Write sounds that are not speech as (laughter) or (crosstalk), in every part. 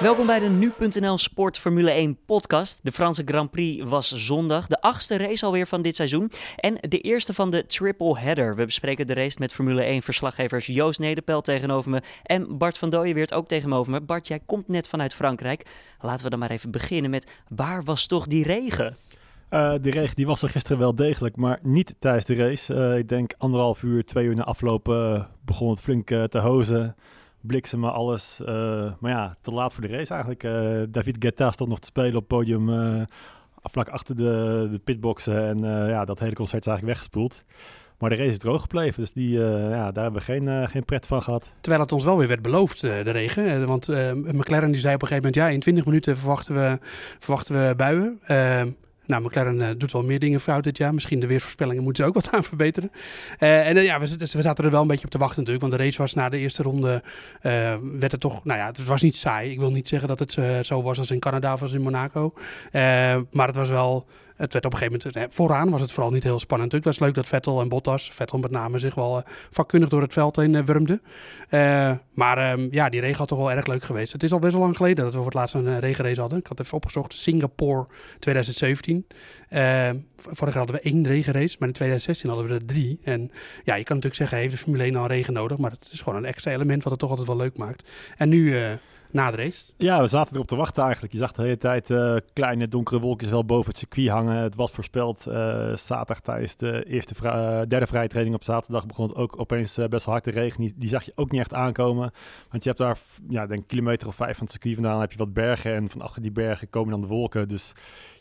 Welkom bij de Nu.nl Sport Formule 1 podcast. De Franse Grand Prix was zondag, de achtste race alweer van dit seizoen. En de eerste van de triple header. We bespreken de race met Formule 1 verslaggevers Joost Nederpel tegenover me en Bart van Dooyenweert ook tegenover me. Bart, jij komt net vanuit Frankrijk. Laten we dan maar even beginnen met waar was toch die regen? Uh, die regen die was er gisteren wel degelijk, maar niet tijdens de race. Uh, ik denk anderhalf uur, twee uur na afloop uh, begon het flink te hozen bliksemen, alles. Uh, maar ja, te laat voor de race eigenlijk. Uh, David Guetta stond nog te spelen op het podium uh, vlak achter de, de pitboxen. En ja, dat hele concert is eigenlijk weggespoeld. Maar de race is droog gebleven, dus die, ja, daar hebben we geen, geen pret van gehad. Terwijl het ons wel weer werd beloofd, de regen. want McLaren die zei op een gegeven moment, ja, in 20 minuten verwachten we, verwachten we buien. Nou, McLaren uh, doet wel meer dingen fout dit jaar. Misschien de weersvoorspellingen moeten ze ook wat (laughs) aan verbeteren. Uh, en uh, ja, we, we, zaten er wel een beetje op te wachten natuurlijk. Want de race was na de eerste ronde, werd het toch, nou ja, het was niet saai. Ik wil niet zeggen dat het zo was als in Canada of als in Monaco. maar het was wel het werd op een gegeven moment, vooraan was het vooral niet heel spannend. Het was leuk dat Vettel en Bottas, Vettel met name, zich wel uh, vakkundig door het veld heen uh, wurmden. Uh, maar um, ja, die regen had toch wel erg leuk geweest. Het is al best wel lang geleden dat we voor het laatst een regenrace hadden. Ik had even opgezocht, Singapore 2017. vorig jaar hadden we één regenrace, maar in 2016 hadden we er drie. En ja, je kan natuurlijk zeggen, heeft de Formule 1 al regen nodig? Maar het is gewoon een extra element wat het toch altijd wel leuk maakt. En nu na de race? Ja, we zaten erop te wachten eigenlijk. Je zag de hele tijd uh, kleine donkere wolkjes wel boven het circuit hangen. Het was voorspeld. Uh, zaterdag tijdens de eerste uh, derde vrije training op zaterdag begon het ook opeens best wel hard te regenen. Die, zag je ook niet echt aankomen. Want je hebt daar, ja, denk kilometer of vijf van het circuit vandaan heb je wat bergen. En van achter die bergen komen dan de wolken. Dus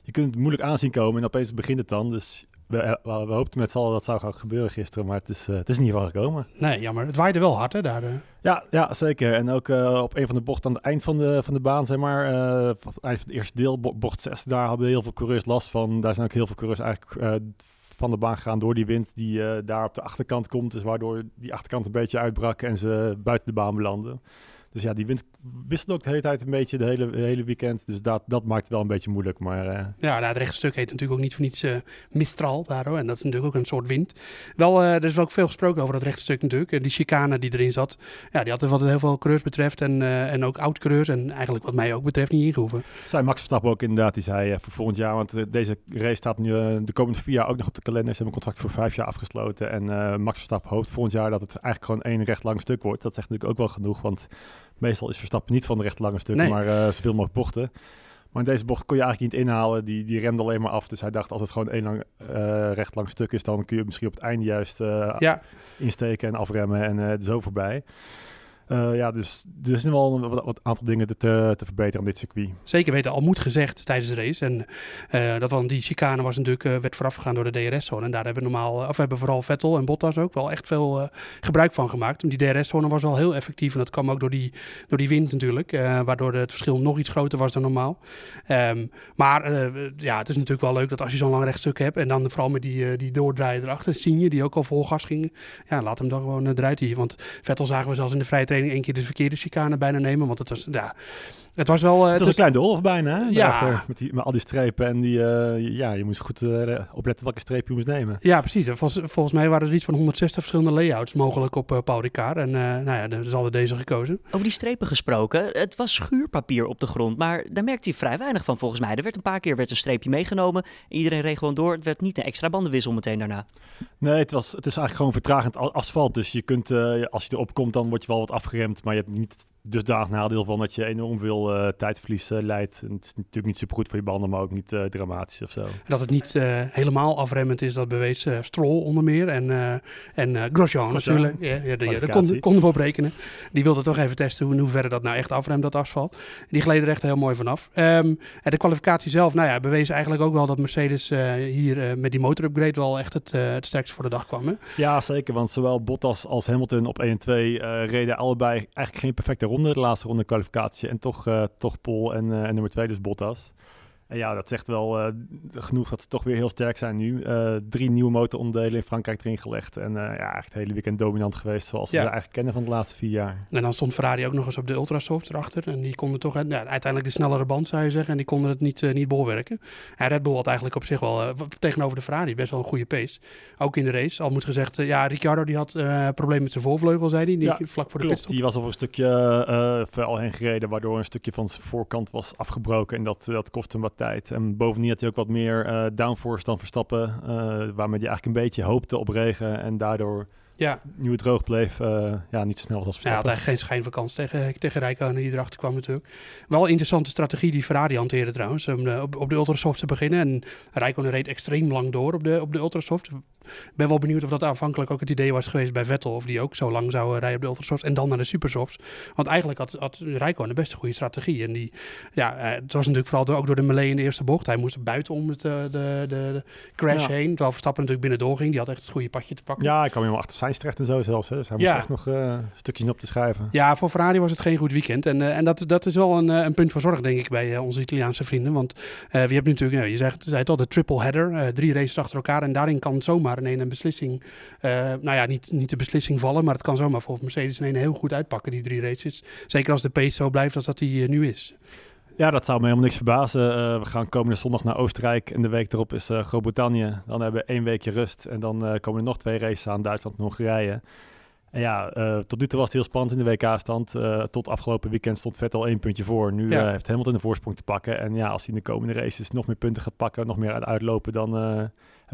je kunt het moeilijk aanzien komen en opeens begint het dan. Dus we, we, hoopten met z'n allen dat zou gaan gebeuren gisteren, maar het is, uh, het is ieder geval gekomen. Nee, jammer. Het waaide wel hard hè, daar. Uh. Ja, ja, zeker. En ook uh, op een van de bochten aan het eind van de, van de baan, zeg maar, eind van het eerste deel, bocht 6, daar hadden heel veel coureurs last van. Daar zijn ook heel veel coureurs eigenlijk van de baan gegaan door die wind die daar op de achterkant komt. Dus waardoor die achterkant een beetje uitbrak en ze buiten de baan belanden. Dus ja, die wind wisselt ook de hele tijd een beetje, de hele, hele weekend. Dus dat, dat maakt het wel een beetje moeilijk. Maar, uh... Ja, nou, het rechtstuk heet natuurlijk ook niet voor niets uh, Mistral daardoor. En dat is natuurlijk ook een soort wind. Wel, uh, er is wel ook veel gesproken over dat rechtstuk natuurlijk. die chicane die erin zat, ja, die had er wat heel veel coureurs betreft. En, en ook oud-coureurs. En eigenlijk wat mij ook betreft niet ingehoeven. Zei Max Verstappen ook inderdaad. Die zei voor volgend jaar, want deze race staat nu de komende vier jaar ook nog op de kalender. Ze hebben een contract voor vijf jaar afgesloten. En Max Verstappen hoopt volgend jaar dat het eigenlijk gewoon één recht lang stuk wordt. Dat zegt natuurlijk ook wel genoeg, want Meestal is Verstappen niet van de recht lange stukken, maar uh, zoveel mogelijk bochten. Maar in deze bocht kon je eigenlijk niet inhalen. Die, die remde alleen maar af. Dus hij dacht, als het gewoon één lang, uh, recht lang stuk is, dan kun je misschien op het einde juist uh, ja. insteken en afremmen en uh, zo voorbij. Uh, ja, dus er zijn wel een wat, aantal dingen te, te verbeteren aan dit circuit. Zeker weten, al moet gezegd tijdens de race. En uh, dat van die chicane was natuurlijk, uh, werd voorafgegaan door de DRS-zone. En daar hebben normaal, of hebben vooral Vettel en Bottas ook wel echt veel gebruik van gemaakt. Die DRS-zone was wel heel effectief. En dat kwam ook door die, door die wind natuurlijk. waardoor het verschil nog iets groter was dan normaal. Um, maar ja, het is natuurlijk wel leuk dat als je zo'n lang rechtstuk hebt. En dan vooral met die, die doordraaien erachter, zie je, die ook al vol gas ging. Ja, laat hem dan gewoon eruit hier. Want Vettel zagen we zelfs in de vrije training één keer de verkeerde chicane bijna nemen. Want het was, ja, het was wel... Uh, het was een klein doolhof bijna, hè? Ja. met, die, met al die strepen en die... Uh, ja, je moest goed uh, opletten welke streep je moest nemen. Ja, precies. Volgens, volgens mij waren er iets van 160 verschillende layouts mogelijk op Paul Ricard. En nou ja, dus hadden deze gekozen. Over die strepen gesproken. Het was schuurpapier op de grond, maar daar merkte hij vrij weinig van volgens mij. Er werd een paar keer werd een streepje meegenomen. Iedereen reed gewoon door. Het werd niet een extra bandenwissel meteen daarna. Nee, het, was, het is eigenlijk gewoon vertragend asfalt. Dus je kunt, als je erop komt, dan word je wel wat afgeremd. Maar je hebt niet dusdanig nadeel van dat je enorm veel uh, tijdverlies uh, leidt. En het is natuurlijk niet super goed voor je banden, maar ook niet uh, dramatisch of zo. Dat het niet helemaal afremmend is, dat bewees Stroll onder meer. En, en Grosjean natuurlijk. Ja, ja, de, de konden, konden we op rekenen. Die wilde toch even testen hoe, in hoeverre dat nou echt afremt, dat asfalt. Die gleden er echt heel mooi vanaf. Um, en de kwalificatie zelf, nou ja, bewees eigenlijk ook wel dat Mercedes hier met die motorupgrade wel echt het, het sterkst voor de dag kwam. Hè? Ja, zeker. Want zowel Bottas als Hamilton op 1 en 2 reden allebei eigenlijk geen perfecte ronde, de laatste ronde kwalificatie. En toch, uh, toch Pol en, uh, en nummer 2, dus Bottas. En ja, dat zegt wel uh, genoeg dat ze toch weer heel sterk zijn nu. Uh, drie nieuwe motoronderdelen in Frankrijk erin gelegd. En uh, ja, echt het hele weekend dominant geweest zoals we eigenlijk kennen van de laatste vier jaar. En dan stond Ferrari ook nog eens op de Ultrasoft erachter. En die konden toch ja, uiteindelijk de snellere band, zou je zeggen. En die konden het niet, niet bolwerken. En Red Bull had eigenlijk op zich wel tegenover de Ferrari best wel een goede pace. Ook in de race. Al moet gezegd, ja, Ricciardo die had een probleem met zijn voorvleugel, zei hij. Die, ja, vlak voor de klopt. Die was op een stukje vuil heen gereden, waardoor een stukje van zijn voorkant was afgebroken. En dat, dat kostte hem wat tijd. En bovendien had hij ook wat meer uh, downforce dan Verstappen, uh, waarmee hij eigenlijk een beetje hoopte op regen en daardoor ja. het droog bleef, uh, ja, niet zo snel als Verstappen. Ja, had eigenlijk geen schijnvakantie tegen, tegen Rijkonen die erachter kwam natuurlijk. Wel een interessante strategie die Ferrari hanteerde trouwens, om de, op, op de Ultrasoft te beginnen. En Rijkonen reed extreem lang door op de, op de Ultrasoft. Ik ben wel benieuwd of dat aanvankelijk ook het idee was geweest bij Vettel. Of die ook zo lang zou rijden op de Ultrasoft en dan naar de Supersofts. Want eigenlijk had, had Rijkonen best een goede strategie. En die, ja, eh, het was natuurlijk vooral door, ook door de melee in de eerste bocht. Hij moest buiten het, de, de, de, crash heen. Terwijl Verstappen natuurlijk binnen doorging. Die had echt het goede padje te pakken. Ja, hij kwam helemaal achter zijn terecht en zo zelfs. Hè. Dus hij moest echt nog uh, stukjes op te schrijven. Ja, voor Ferrari was het geen goed weekend. En, uh, en dat, dat is wel een, een punt van zorg, denk ik, bij onze Italiaanse vrienden. Want we hebben natuurlijk, nou, je zei, zei het al, de triple header. drie races achter elkaar. En daarin kan zomaar in een beslissing, nou ja, niet, niet de beslissing vallen. Maar het kan zomaar voor Mercedes in een heel goed uitpakken, die drie races. Zeker als de pace zo blijft als dat hij nu is. Ja, dat zou me helemaal niks verbazen. Uh, we gaan komende zondag naar Oostenrijk en de week erop is uh, Groot-Brittannië. Dan hebben we één weekje rust en dan uh, komen er nog twee races aan, Duitsland en Hongarije. En ja, tot nu toe was het heel spannend in de WK-stand. tot afgelopen weekend stond Vettel één puntje voor. Nu ja. heeft Hamilton de voorsprong te pakken. En ja, als hij in de komende races nog meer punten gaat pakken, nog meer uitlopen, dan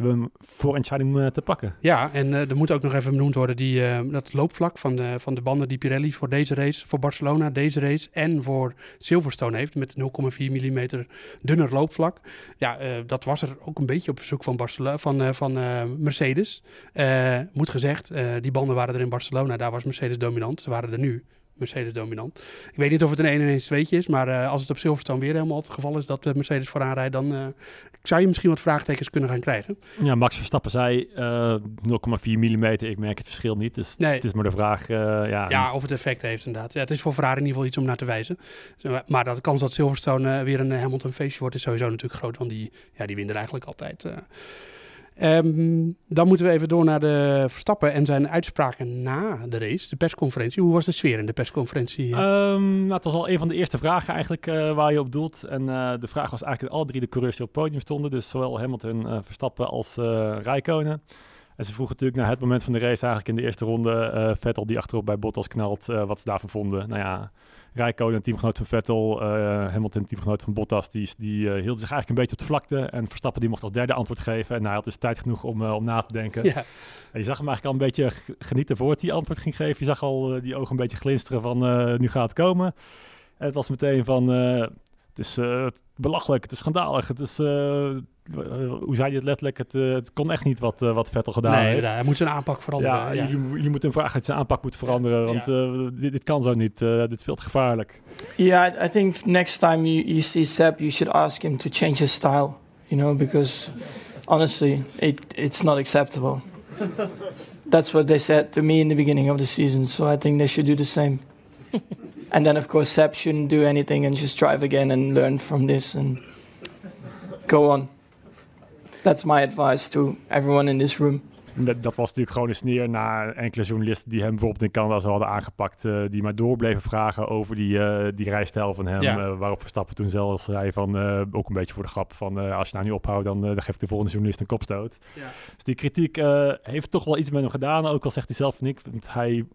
we hem voor entscheiding te pakken. Ja, en er moet ook nog even benoemd worden die, dat loopvlak van de, van de banden die Pirelli voor deze race, voor Barcelona, deze race en voor Silverstone heeft met 0,4 mm dunner loopvlak. Ja, dat was er ook een beetje op verzoek van, Barcelona, van, van Mercedes. moet gezegd, die banden waren er in Barcelona, daar was Mercedes dominant. Ze waren er nu Mercedes dominant. Ik weet niet of het een 1 en 1 2 is, maar uh, als het op Silverstone weer helemaal het geval is dat uh, Mercedes vooraan rijdt, dan uh, zou je misschien wat vraagtekens kunnen gaan krijgen. Ja, Max Verstappen zei 0,4 mm. Ik merk het verschil niet. Dus nee. het is maar de vraag. ja, ja, of het effect heeft inderdaad. Ja, het is voor Ferrari in ieder geval iets om naar te wijzen. Maar de kans dat Silverstone weer een Hamilton feestje wordt, is sowieso natuurlijk groot. Want die, ja, die winnen er eigenlijk altijd. Um, dan moeten we even door naar de Verstappen en zijn uitspraken na de race, de persconferentie. Hoe was de sfeer in de persconferentie? Um, nou, het was al een van de eerste vragen eigenlijk uh, waar je op doelt. En uh, de vraag was eigenlijk alle drie de coureurs die op het podium stonden. Dus zowel Hamilton, uh, Verstappen als Rijkonen. En ze vroegen natuurlijk naar het moment van de race eigenlijk in de eerste ronde Vettel die achterop bij Bottas knalt, wat ze daarvan vonden. Nou ja, Rijkonen, teamgenoot van Vettel, uh, Hamilton, teamgenoot van Bottas, die, die uh, hield zich eigenlijk een beetje op de vlakte. En Verstappen die mocht als derde antwoord geven. En hij had dus tijd genoeg om, uh, om na te denken. Ja. En je zag hem eigenlijk al een beetje genieten voordat hij antwoord ging geven. Je zag al die ogen een beetje glinsteren van nu gaat het komen. En het was meteen van, het is belachelijk, het is schandalig, het is eh, hoe zei je het letterlijk? Het, uh, het kon echt niet wat, uh, wat Vettel gedaan nee, heeft. Nee, hij moet zijn aanpak veranderen. Ja, ja. Jullie, jullie moeten hem vragen dat zijn aanpak moet veranderen. Want ja. dit, dit, kan zo niet. dit is veel te gevaarlijk. Yeah, I think next time you, you see Seb, you should ask him to change his style. You know, because honestly, it, it's not acceptable. (laughs) That's what they said to me in the beginning of the season. So I think they should do the same. (laughs) and then, of course, Seb shouldn't do anything and just drive again and learn from this and go on. That's my advice to everyone in this room. Dat, dat, was natuurlijk gewoon een sneer naar enkele journalisten die hem bijvoorbeeld in Canada zo hadden aangepakt. Uh, die maar door bleven vragen over die, uh, die rijstijl van hem. Ja. Uh, waarop Verstappen toen zelfs zei van, ook een beetje voor de grap van als je nou niet ophoudt, dan, dan geef ik de volgende journalist een kopstoot. Ja. Dus die kritiek heeft toch wel iets met hem gedaan. Ook al zegt hij zelf ik, want hij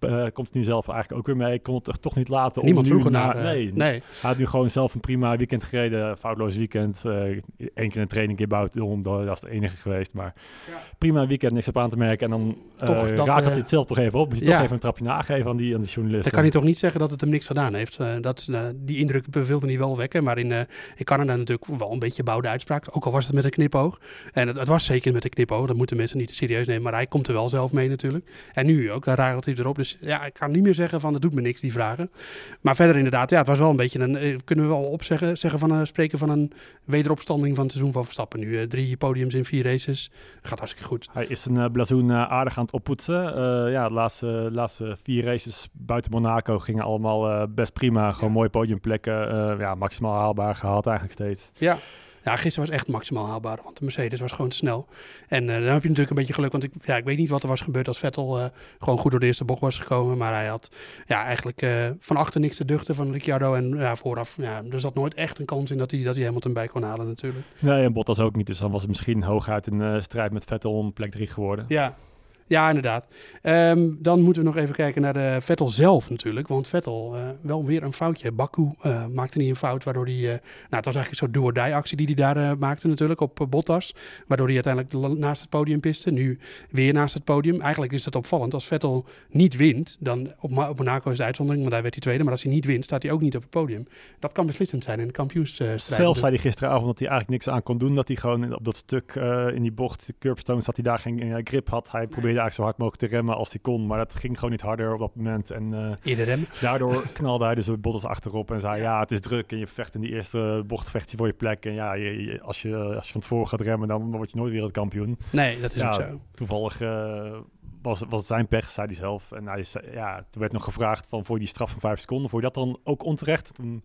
uh, komt nu zelf eigenlijk ook weer mee. Ik kon het toch niet laten. Niemand vroeg naar. nee, nee. Hij had nu gewoon zelf een prima weekend gereden. Foutloos weekend. Eén uh, keer een training in buiten. Dat is het enige geweest. Maar ja. prima weekend, niks op aan te merken. En dan toch, uh, raakt het zelf toch even op. Moet je toch even een trapje nageven aan die, aan die journalist. Dan kan hij toch niet zeggen dat het hem niks gedaan heeft. dat, die indruk wilde hij wel wekken. Maar in, in Canada natuurlijk wel een beetje bouwde uitspraak. Ook al was het met een knipoog. En het, het was zeker met een knipoog. Dat moeten mensen niet serieus nemen. Maar hij komt er wel zelf mee natuurlijk. En nu ook. Dan raakt hij erop. Dus Dus ja, ik kan niet meer zeggen van het doet me niks, die vragen. Maar verder inderdaad, ja, het was wel een beetje een, eh, kunnen we wel opzeggen, zeggen van, uh, spreken van een wederopstanding van het seizoen van Verstappen nu. Uh, drie podiums in vier races, gaat hartstikke goed. Hij is een blazoen aardig aan het oppoetsen. ja, de laatste, laatste vier races buiten Monaco gingen allemaal best prima. Gewoon mooie podiumplekken, ja, maximaal haalbaar gehad eigenlijk steeds. Ja. Ja, gisteren was echt maximaal haalbaar, want de Mercedes was gewoon te snel. En uh, dan heb je natuurlijk een beetje geluk, want ik, ja, ik weet niet wat er was gebeurd als Vettel uh, gewoon goed door de eerste bocht was gekomen. Maar hij had ja, eigenlijk uh, van achter niks te duchten van Ricciardo. En ja, vooraf, ja, er zat nooit echt een kans in dat hij, dat hij Hamilton bij kon halen natuurlijk. Nee, en Bottas ook niet, dus dan was het misschien hooguit een strijd met Vettel om plek 3 geworden. Ja, ja, inderdaad. Um, dan moeten we nog even kijken naar de Vettel zelf natuurlijk. Want Vettel, uh, wel weer een foutje. Baku uh, maakte niet een fout, waardoor hij... Uh, nou, het was eigenlijk soort do-or-die actie die hij daar maakte natuurlijk op Bottas. Waardoor hij uiteindelijk naast het podium piste. Nu weer naast het podium. Eigenlijk is dat opvallend. Als Vettel niet wint, dan op, op Monaco is de uitzondering, want daar werd hij tweede. Maar als hij niet wint, staat hij ook niet op het podium. Dat kan beslissend zijn in de kampioensstrijd. Zelf zei hij gisteravond dat hij eigenlijk niks aan kon doen. Dat hij gewoon op dat stuk in die bocht, de curbstone, dat hij daar geen grip had. Hij probeerde eigenlijk zo hard mogelijk te remmen als hij kon. Maar dat ging gewoon niet harder op dat moment. En uh, daardoor (laughs) knalde hij dus de Bottas achterop en zei... ja, het is druk en je vecht in die eerste bocht vecht je voor je plek. En ja, je, als, je, als je van tevoren gaat remmen, dan word je nooit wereldkampioen. Nee, dat is ja, ook zo. Toevallig... Uh, was, was het zijn pech, zei hij zelf. En hij zei, ja, toen werd nog gevraagd van voor die straf van vijf seconden, voor je dat dan ook onterecht? Toen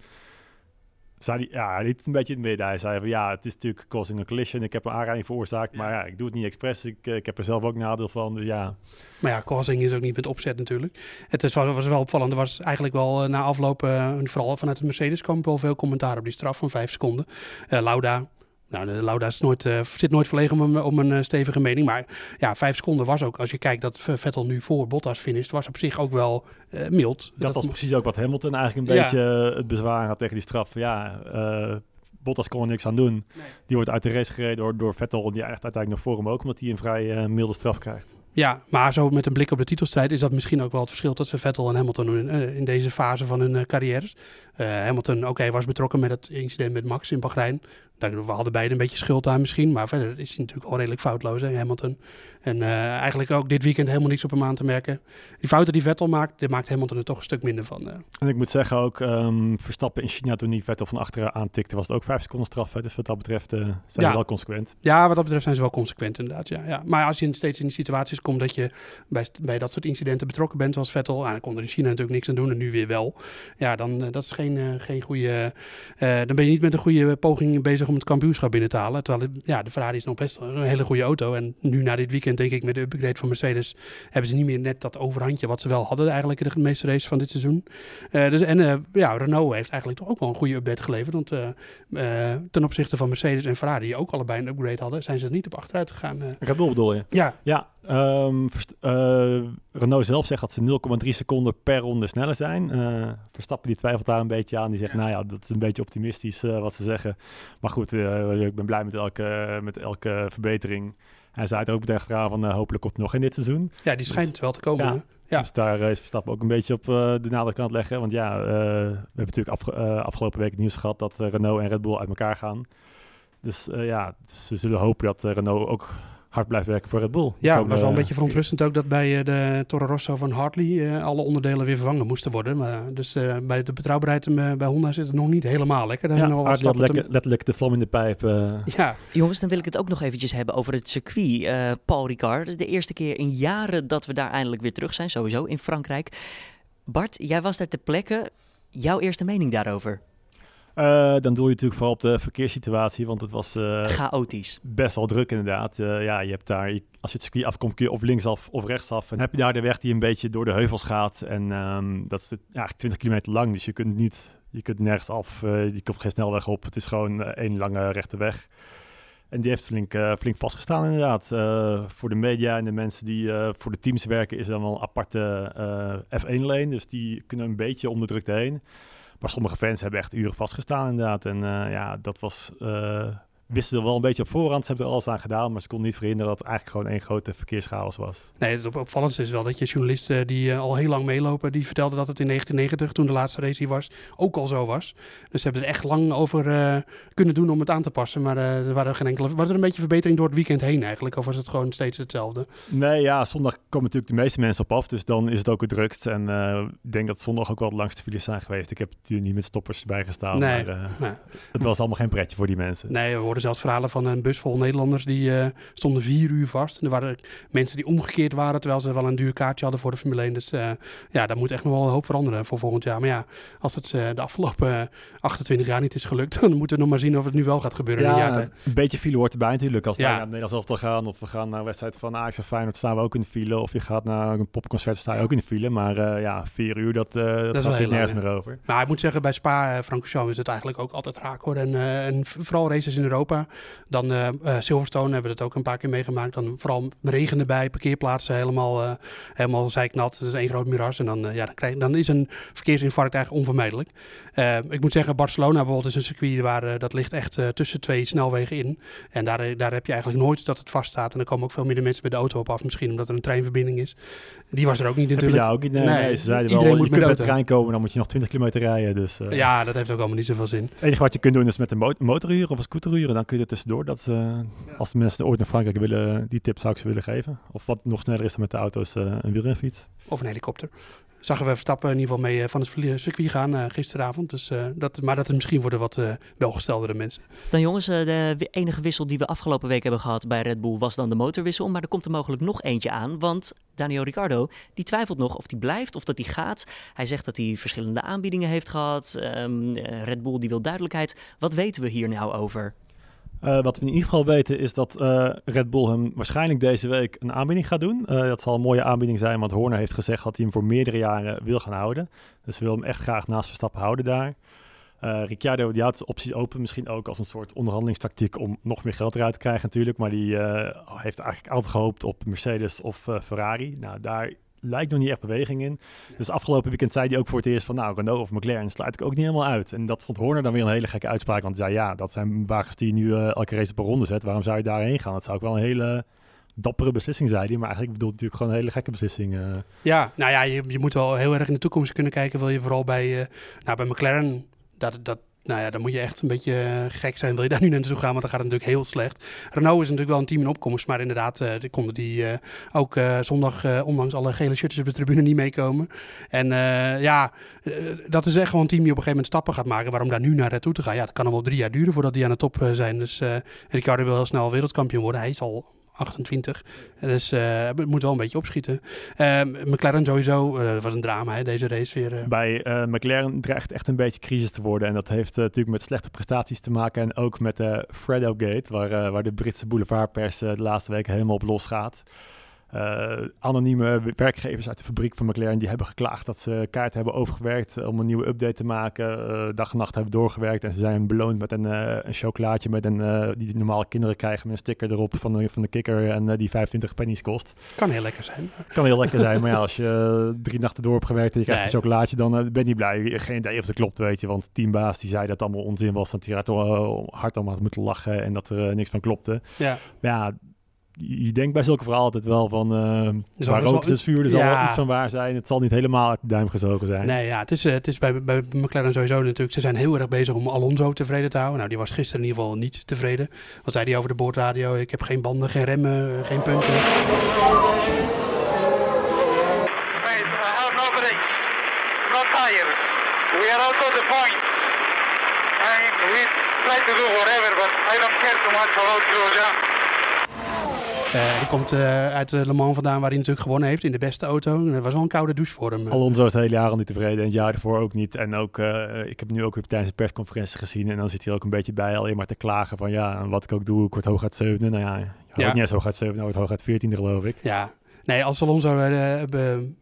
zei hij, ja, hij liet een beetje in het midden. Hij zei van ja, het is natuurlijk causing a collision. Ik heb een aanrijding veroorzaakt, maar ja, ik doe het niet expres. Ik, eh, ik heb er zelf ook nadeel van, dus ja. Maar ja, causing is ook niet met opzet natuurlijk. Het is, was wel opvallend. Er was eigenlijk wel uh, na afloop, uh, vooral vanuit het Mercedes, kwam wel veel commentaar op die straf van vijf seconden. Lauda, nou, de Lauda is nooit, uh, zit nooit verlegen om, om een uh, stevige mening. Maar ja, vijf seconden was ook, als je kijkt dat Vettel nu voor Bottas finisht, was op zich ook wel uh, mild. Dat, dat, was precies ook wat Hamilton eigenlijk een ja. beetje het bezwaar had tegen die straf. Ja, Bottas kon er niks aan doen. Nee. Die wordt uit de race gereden door, door Vettel, die echt uiteindelijk nog voor hem ook, omdat hij een vrij milde straf krijgt. Ja, maar zo met een blik op de titelstrijd is dat misschien ook wel het verschil tussen Vettel en Hamilton in, in deze fase van hun carrières. Hamilton, oké, was betrokken met het incident met Max in Bahrein we hadden beide een beetje schuld aan misschien. Maar verder is hij natuurlijk wel redelijk foutloos, hè, Hamilton. En uh, eigenlijk ook dit weekend helemaal niks op hem aan te merken. Die fouten die Vettel maakt, daar maakt Hamilton er toch een stuk minder van. Uh. En ik moet zeggen ook, um, Verstappen in China toen niet Vettel van achteren aantikte, was het ook vijf seconden straf. Hè? Dus wat dat betreft zijn ja. ze wel consequent. Ja, wat dat betreft zijn ze wel consequent inderdaad. Ja, ja. Maar als je steeds in die situaties komt dat je bij, bij dat soort incidenten betrokken bent, zoals Vettel, en dan kon er in China natuurlijk niks aan doen en nu weer wel. Ja, dan dat is geen, geen goede, dan ben je niet met een goede poging bezig om het kampioenschap binnen te halen. Terwijl ja, de Ferrari is nog best een hele goede auto. En nu na dit weekend denk ik met de upgrade van Mercedes hebben ze niet meer net dat overhandje wat ze wel hadden eigenlijk in de meeste races van dit seizoen. Dus, en ja, Renault heeft eigenlijk toch ook wel een goede update geleverd. Want ten opzichte van Mercedes en Ferrari, die ook allebei een upgrade hadden, zijn ze er niet op achteruit gegaan. Red Bull bedoel je? Ja. Ja, Um, uh, Renault zelf zegt dat ze 0,3 seconden per ronde sneller zijn. Uh, Verstappen die twijfelt daar een beetje aan. Die zegt, nou ja, dat is een beetje optimistisch uh, wat ze zeggen. Maar goed, ik ben blij met elke, met elke verbetering. Hij zei het ook meteen van hopelijk komt het nog in dit seizoen. Ja, die schijnt dus, wel te komen. Ja, ja. Dus daar is Verstappen ook een beetje op de nadruk aan het leggen. Want ja, we hebben natuurlijk afge afgelopen week het nieuws gehad dat Renault en Red Bull uit elkaar gaan. Dus ja, ze zullen hopen dat Renault ook hard blijft werken voor Red Bull. Ja, het was wel een beetje verontrustend ook dat bij uh, de Toro Rosso van Hartley uh, alle onderdelen weer vervangen moesten worden. Maar, dus uh, bij de betrouwbaarheid bij Honda zit het nog niet helemaal lekker. Daar ja, nog Hartley had lekker, te... letterlijk de vlam in de pijp. Ja. Jongens, dan wil ik het ook nog eventjes hebben over het circuit. Paul Ricard, de eerste keer in jaren dat we daar eindelijk weer terug zijn, sowieso in Frankrijk. Bart, jij was daar ter plekke. Jouw eerste mening daarover? Uh, dan doe je natuurlijk vooral op de verkeerssituatie, want het was... Uh, Chaotisch. Best wel druk inderdaad. Uh, ja, je hebt daar, je, als je het circuit afkomt, kun je of linksaf of rechtsaf. En heb je daar de weg die een beetje door de heuvels gaat. En um, dat is ja, 20 kilometer lang, dus je kunt niet, je kunt nergens af. je komt geen snelweg op. Het is gewoon één lange rechte weg. En die heeft flink, flink vastgestaan inderdaad. voor de media en de mensen die voor de teams werken is er dan wel een aparte F1-lane. Dus die kunnen een beetje om de drukte heen. Maar sommige fans hebben echt uren vastgestaan inderdaad. En uh, ja, dat was uh, wisten ze wel een beetje op voorhand. Ze hebben er alles aan gedaan, maar ze konden niet verhinderen dat het eigenlijk gewoon één grote verkeerschaos was. Nee, het opvallendste is wel dat je journalisten die uh, al heel lang meelopen, die vertelden dat het in 1990, toen de laatste race hier was, ook al zo was. Dus ze hebben er echt lang over uh, kunnen doen om het aan te passen. Maar uh, er waren geen enkele. Was er een beetje verbetering door het weekend heen eigenlijk? Of was het gewoon steeds hetzelfde? Nee, ja, zondag komen natuurlijk de meeste mensen op af. Dus dan is het ook het drukst. En ik denk dat zondag ook wel de langste files zijn geweest. Ik heb natuurlijk niet met stoppers bijgestaan. Nee, maar nee. het was allemaal geen pretje voor die mensen. Nee, we hoorden zelfs verhalen van een bus vol Nederlanders die stonden vier uur vast. Er waren mensen die omgekeerd waren terwijl ze wel een duur kaartje hadden voor de Formule 1. Dus ja, daar moet echt nog wel een hoop veranderen voor volgend jaar. Maar ja, als het de afgelopen 28 jaar niet is gelukt, (laughs) dan moeten we nog maar zien of het nu wel gaat gebeuren. Ja, een beetje file hoort erbij natuurlijk. Als we naar Nederlands elftal gaan of we gaan naar een wedstrijd van Ajax of Feyenoord, staan we ook in de file. Of je gaat naar een popconcert, sta je ook in de file. Maar ja, vier uur, dat, dat, dat gaat nergens meer over. Maar ik moet zeggen, bij Spa, Francorchamps is het eigenlijk ook altijd raak hoor. En, en vooral races in Europa. Dan Silverstone hebben we het ook een paar keer meegemaakt. Dan vooral regen erbij, parkeerplaatsen helemaal, helemaal zeiknat. Dat is één groot miras. En dan, ja, dan, krijg, dan is een verkeersinfarct eigenlijk onvermijdelijk. ik moet zeggen, Barcelona bijvoorbeeld is een circuit waar dat ligt echt tussen twee snelwegen in. En daar, daar heb je eigenlijk nooit dat het vaststaat. En dan komen ook veel minder mensen bij de auto op af. Misschien omdat er een treinverbinding is. Die was er ook niet natuurlijk. Ja, ook niet. Nee, nee, ze zeiden wel, moet je met de trein komen, dan moet je nog 20 kilometer rijden. Dus, uh, ja, dat heeft ook allemaal niet zoveel zin. Het enige wat je kunt doen is met een mo motorhuur of een scooterhuur. Dan kun je er tussendoor. Dat, uh, als de mensen ooit naar Frankrijk willen, die tip zou ik ze willen geven. Of wat nog sneller is dan met de auto's, uh, een wielrenfiets. Of een helikopter zagen we Verstappen in ieder geval mee van het circuit gaan gisteravond. Dus, dat, maar dat is misschien voor de wat welgesteldere mensen. Dan jongens, de enige wissel die we afgelopen week hebben gehad bij Red Bull was dan de motorwissel. Maar er komt er mogelijk nog eentje aan, want Daniel Ricciardo die twijfelt nog of die blijft of dat hij gaat. Hij zegt dat hij verschillende aanbiedingen heeft gehad. Um, Red Bull die wil duidelijkheid. Wat weten we hier nou over? Uh, wat we in ieder geval weten is dat uh, Red Bull hem waarschijnlijk deze week een aanbieding gaat doen. Uh, dat zal een mooie aanbieding zijn, want Horner heeft gezegd dat hij hem voor meerdere jaren wil gaan houden. Dus we willen hem echt graag naast Verstappen houden daar. Ricciardo die houdt opties open, misschien ook als een soort onderhandelingstactiek om nog meer geld eruit te krijgen natuurlijk. Maar die heeft eigenlijk altijd gehoopt op Mercedes of Ferrari. Nou, daar lijkt nog niet echt beweging in. Dus afgelopen weekend zei hij ook voor het eerst van nou, Renault of McLaren sluit ik ook niet helemaal uit. En dat vond Horner dan weer een hele gekke uitspraak, want hij zei ja, dat zijn wagens die je nu elke race een ronde zet. Waarom zou je daarheen gaan? Dat zou ook wel een hele dappere beslissing, hij. Maar eigenlijk bedoelt natuurlijk gewoon een hele gekke beslissing. Ja, nou ja, je, je moet wel heel erg in de toekomst kunnen kijken. Wil je vooral bij, nou, bij McLaren dat, dat, nou ja, dan moet je echt een beetje eh, gek zijn. Wil je daar nu naartoe gaan? Want dan gaat het natuurlijk heel slecht. Renault is natuurlijk wel een team in opkomst. Maar inderdaad, uh, konden die uh, ook zondag, ondanks alle gele shirtjes op de tribune, niet meekomen. En ja, dat is echt gewoon een team die op een gegeven moment stappen gaat maken. Waarom daar nu naar naartoe te gaan? Ja, het kan allemaal drie jaar duren voordat die aan de top zijn. Dus Ricardo wil heel snel wereldkampioen worden. Hij is al 28. Dus uh, het moet wel een beetje opschieten. Uh, McLaren sowieso, uh, was een drama hè, deze race weer. Bij McLaren dreigt echt een beetje crisis te worden. En dat heeft natuurlijk met slechte prestaties te maken. En ook met de Fredo Gate, waar, waar de Britse boulevardpers de laatste week helemaal op los gaat. Uh, anonieme werkgevers uit de fabriek van McLaren die hebben geklaagd dat ze kaart hebben overgewerkt om een nieuwe update te maken. Uh, dag en nacht hebben doorgewerkt en ze zijn beloond met een, uh, een chocolaatje met een, die normale kinderen krijgen met een sticker erop van de, van de kikker en die 25 pennies kost. Kan heel lekker zijn. Kan heel lekker zijn, maar ja, als je drie nachten door hebt gewerkt en je krijgt een chocolaatje, dan ben je niet blij. Geen idee of het klopt, weet je, want teambaas die zei dat het allemaal onzin was, dat hij hard om had moeten lachen en dat er niks van klopte. Ja. Maar ja, je denkt bij zulke verhalen altijd wel van uh, waar rook is vuur, er zal wel iets van waar zijn. Het zal niet helemaal uit de duim gezogen zijn. Nee, ja, het is, uh, het is bij, bij McLaren sowieso natuurlijk, ze zijn heel erg bezig om Alonso tevreden te houden. Nou, die was gisteren in ieder geval niet tevreden. Wat zei hij over de boordradio? Ik heb geen banden, geen remmen, geen punten. I have no brakes, no tires. We are out of the points. And we try to do whatever, but I don't care too much about Grosjean. Uh, die komt uh, uit Le Mans vandaan, waar hij natuurlijk gewonnen heeft in de beste auto. Dat was wel een koude douche voor hem. Alonso is het hele jaar al niet tevreden en het jaar ervoor ook niet. En ook, ik heb nu ook weer tijdens de persconferentie gezien. En dan zit hij ook een beetje bij alleen maar te klagen van ja, wat ik ook doe, ik word hooguit zevende. Nou ja, ja. niet eens hooguit zevende, nou wordt hooguit veertiende geloof ik. Ja, Nee, als Alonso uh,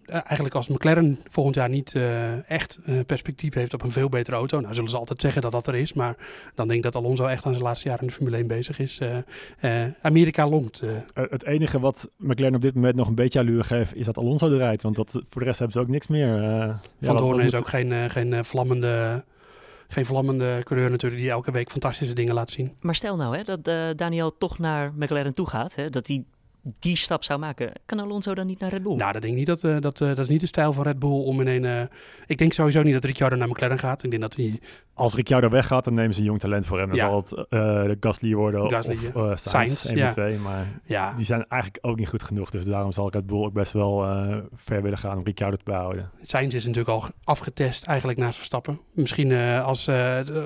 eigenlijk als McLaren volgend jaar niet uh, echt perspectief heeft op een veel betere auto. Nou zullen ze altijd zeggen dat dat er is. Maar dan denk ik dat Alonso echt aan zijn laatste jaar in de Formule 1 bezig is. Amerika longt. Het enige wat McLaren op dit moment nog een beetje allure geeft is dat Alonso eruit. Want dat, voor de rest hebben ze ook niks meer. Van ja, Doorn is ook geen, geen vlammende geen vlammende coureur natuurlijk die elke week fantastische dingen laat zien. Maar stel nou hè, dat uh, Daniel toch naar McLaren toe gaat, hè, dat hij die stap zou maken. Kan Alonso dan niet naar Red Bull? Nou, dat denk ik niet. Dat, uh, dat, uh, dat is niet de stijl van Red Bull om in een... Uh, ik denk sowieso niet dat Ricciardo naar McLaren gaat. Ik denk dat hij... Als Ricciardo weggaat, dan nemen ze een jong talent voor hem. Dan ja. zal het de Gasly worden Gasly, of uh, Sainz, Sainz, een ja. twee. Maar ja. die zijn eigenlijk ook niet goed genoeg. Dus daarom zal Red Bull ook best wel ver willen gaan om Ricciardo te behouden. Sainz is natuurlijk al afgetest eigenlijk naast Verstappen. Misschien als,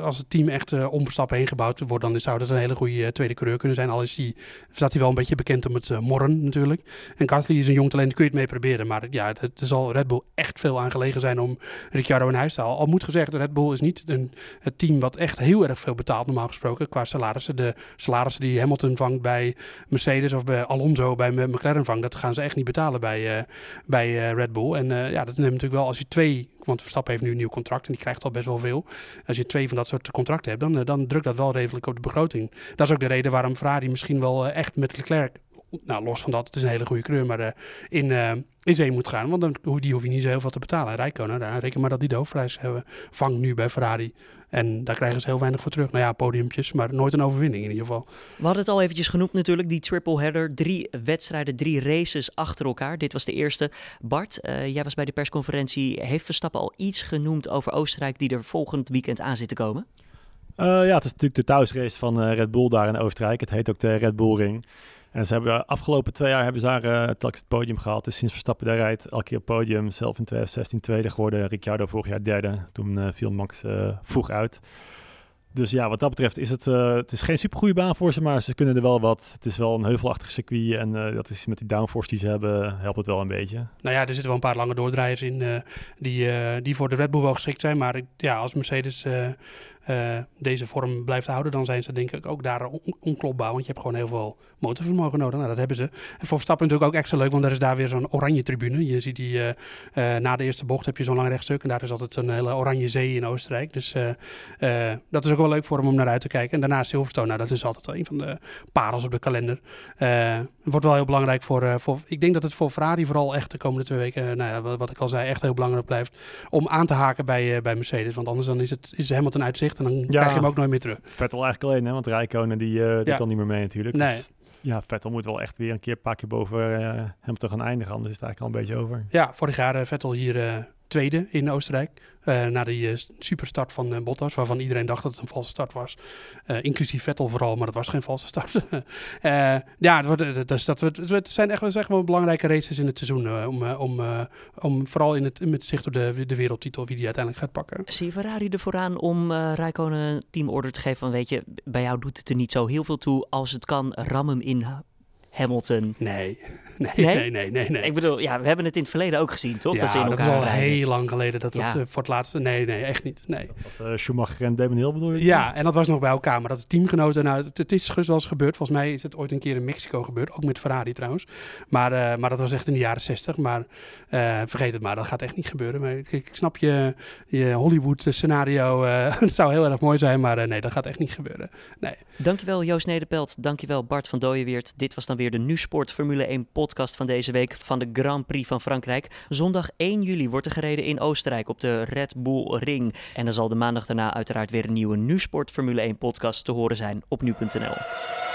als het team echt om Verstappen heen gebouwd wordt, dan zou dat een hele goede tweede coureur kunnen zijn. Al is die, staat hij wel een beetje bekend om het morren natuurlijk. En Gasly is een jong talent, kun je het mee proberen. Maar ja, het, zal Red Bull echt veel aan gelegen zijn om Ricciardo in huis te halen. Al moet gezegd, Red Bull is niet een, het team wat echt heel erg veel betaalt normaal gesproken qua salarissen. De salarissen die Hamilton vangt bij Mercedes of bij Alonso bij McLaren vangt, dat gaan ze echt niet betalen bij, uh, bij uh, Red Bull. En uh, ja, dat neemt natuurlijk wel als je twee want Verstappen heeft nu een nieuw contract en die krijgt al best wel veel. Als je twee van dat soort contracten hebt, dan, dan drukt dat wel redelijk op de begroting. Dat is ook de reden waarom Ferrari misschien wel echt met Leclerc nou, los van dat, het is een hele goede kleur, maar uh, in, uh, in zee moet gaan. Want dan, die hoef je niet zo heel veel te betalen. Rijkonen, daar reken maar dat die de hoofdprijs hebben, vangt nu bij Ferrari. En daar krijgen ze heel weinig voor terug. Nou ja, podiumpjes, maar nooit een overwinning in ieder geval. We hadden het al eventjes genoemd natuurlijk, die triple header. Drie wedstrijden, drie races achter elkaar. Dit was de eerste. Bart, uh, jij was bij de persconferentie. Heeft Verstappen al iets genoemd over Oostenrijk die er volgend weekend aan zit te komen? ja, het is natuurlijk de thuisrace van Red Bull daar in Oostenrijk. Het heet ook de Red Bull Ring. En ze hebben de afgelopen twee jaar hebben ze daar uh, telkens het podium gehaald. Dus sinds Verstappen daar rijdt, elke keer podium. Zelf in 2016 tweede geworden. Ricciardo vorig jaar derde. Toen uh, viel Max uh, vroeg uit. Dus ja, wat dat betreft is het, het is geen supergoeie baan voor ze, maar ze kunnen er wel wat. Het is wel een heuvelachtig circuit en dat is met die downforce die ze hebben, helpt het wel een beetje. Nou ja, er zitten wel een paar lange doordraaiers in die, die voor de Red Bull wel geschikt zijn. Maar ja, als Mercedes deze vorm blijft houden, dan zijn ze denk ik ook daar on onklopbaar. Want je hebt gewoon heel veel motorvermogen nodig. Nou, dat hebben ze. En voor Verstappen natuurlijk ook extra leuk, want er is daar weer zo'n oranje tribune. Je ziet die, na de eerste bocht heb je zo'n lang rechtstuk en daar is altijd zo'n hele oranje zee in Oostenrijk. Dus dat is ook wel leuk voor hem om naar uit te kijken. En daarna Silverstone, nou, dat is altijd wel een van de parels op de kalender. Wordt wel heel belangrijk voor, voor, ik denk dat het voor Ferrari vooral echt de komende twee weken, nou ja, wat, ik al zei, echt heel belangrijk blijft om aan te haken bij, bij Mercedes. Want anders dan is het is Hamilton uitzicht en dan ja, krijg je hem ook nooit meer terug. Vettel eigenlijk alleen, hè? want Rijkonen die doet ja. dan niet meer mee natuurlijk. Nee. Dus ja, Vettel moet wel echt weer een keer keer boven hem te gaan eindigen, anders is het eigenlijk al een beetje over. Ja, vorig jaar Vettel hier tweede in Oostenrijk. Uh, na die uh, superstart van uh, Bottas, waarvan iedereen dacht dat het een valse start was. inclusief Vettel vooral, maar dat was geen valse start. (laughs) ja, het, wordt, dus dat, het, het zijn echt, echt wel belangrijke races in het seizoen. om, om, om vooral in het, met zicht op de, de wereldtitel, wie die uiteindelijk gaat pakken. Zie je Ferrari er vooraan om uh, Rijkonen een teamorder te geven van, weet je, bij jou doet het er niet zo heel veel toe. Als het kan, ram hem in Hamilton. Nee. Nee, nee, nee, nee, nee, Ik bedoel, ja, we hebben het in het verleden ook gezien, toch? Ja, dat, ze in dat is al heel lang geleden dat ja. dat uh, voor het laatste... Nee, nee, echt niet. Nee. Dat was uh, Schumacher en Damon Hill bedoel je? Ja, en dat was nog bij elkaar. Maar dat is teamgenoten... Nou, het, het is wel eens gebeurd. Volgens mij is het ooit een keer in Mexico gebeurd. Ook met Ferrari trouwens. Maar, uh, maar dat was echt in de jaren zestig. Maar vergeet het maar, dat gaat echt niet gebeuren. Maar ik, ik snap je, je Hollywood scenario. (laughs) het zou heel erg mooi zijn, maar nee, dat gaat echt niet gebeuren. Nee. Dankjewel Joost Nederpelt. Dankjewel Bart van Dooyeweert. Dit was dan weer de Nu Sport Formule 1 podcast van deze week van de Grand Prix van Frankrijk. Zondag 1 juli wordt er gereden in Oostenrijk op de Red Bull Ring. En dan zal de maandag daarna uiteraard weer een nieuwe Nu Sport Formule 1 podcast te horen zijn op nu.nl.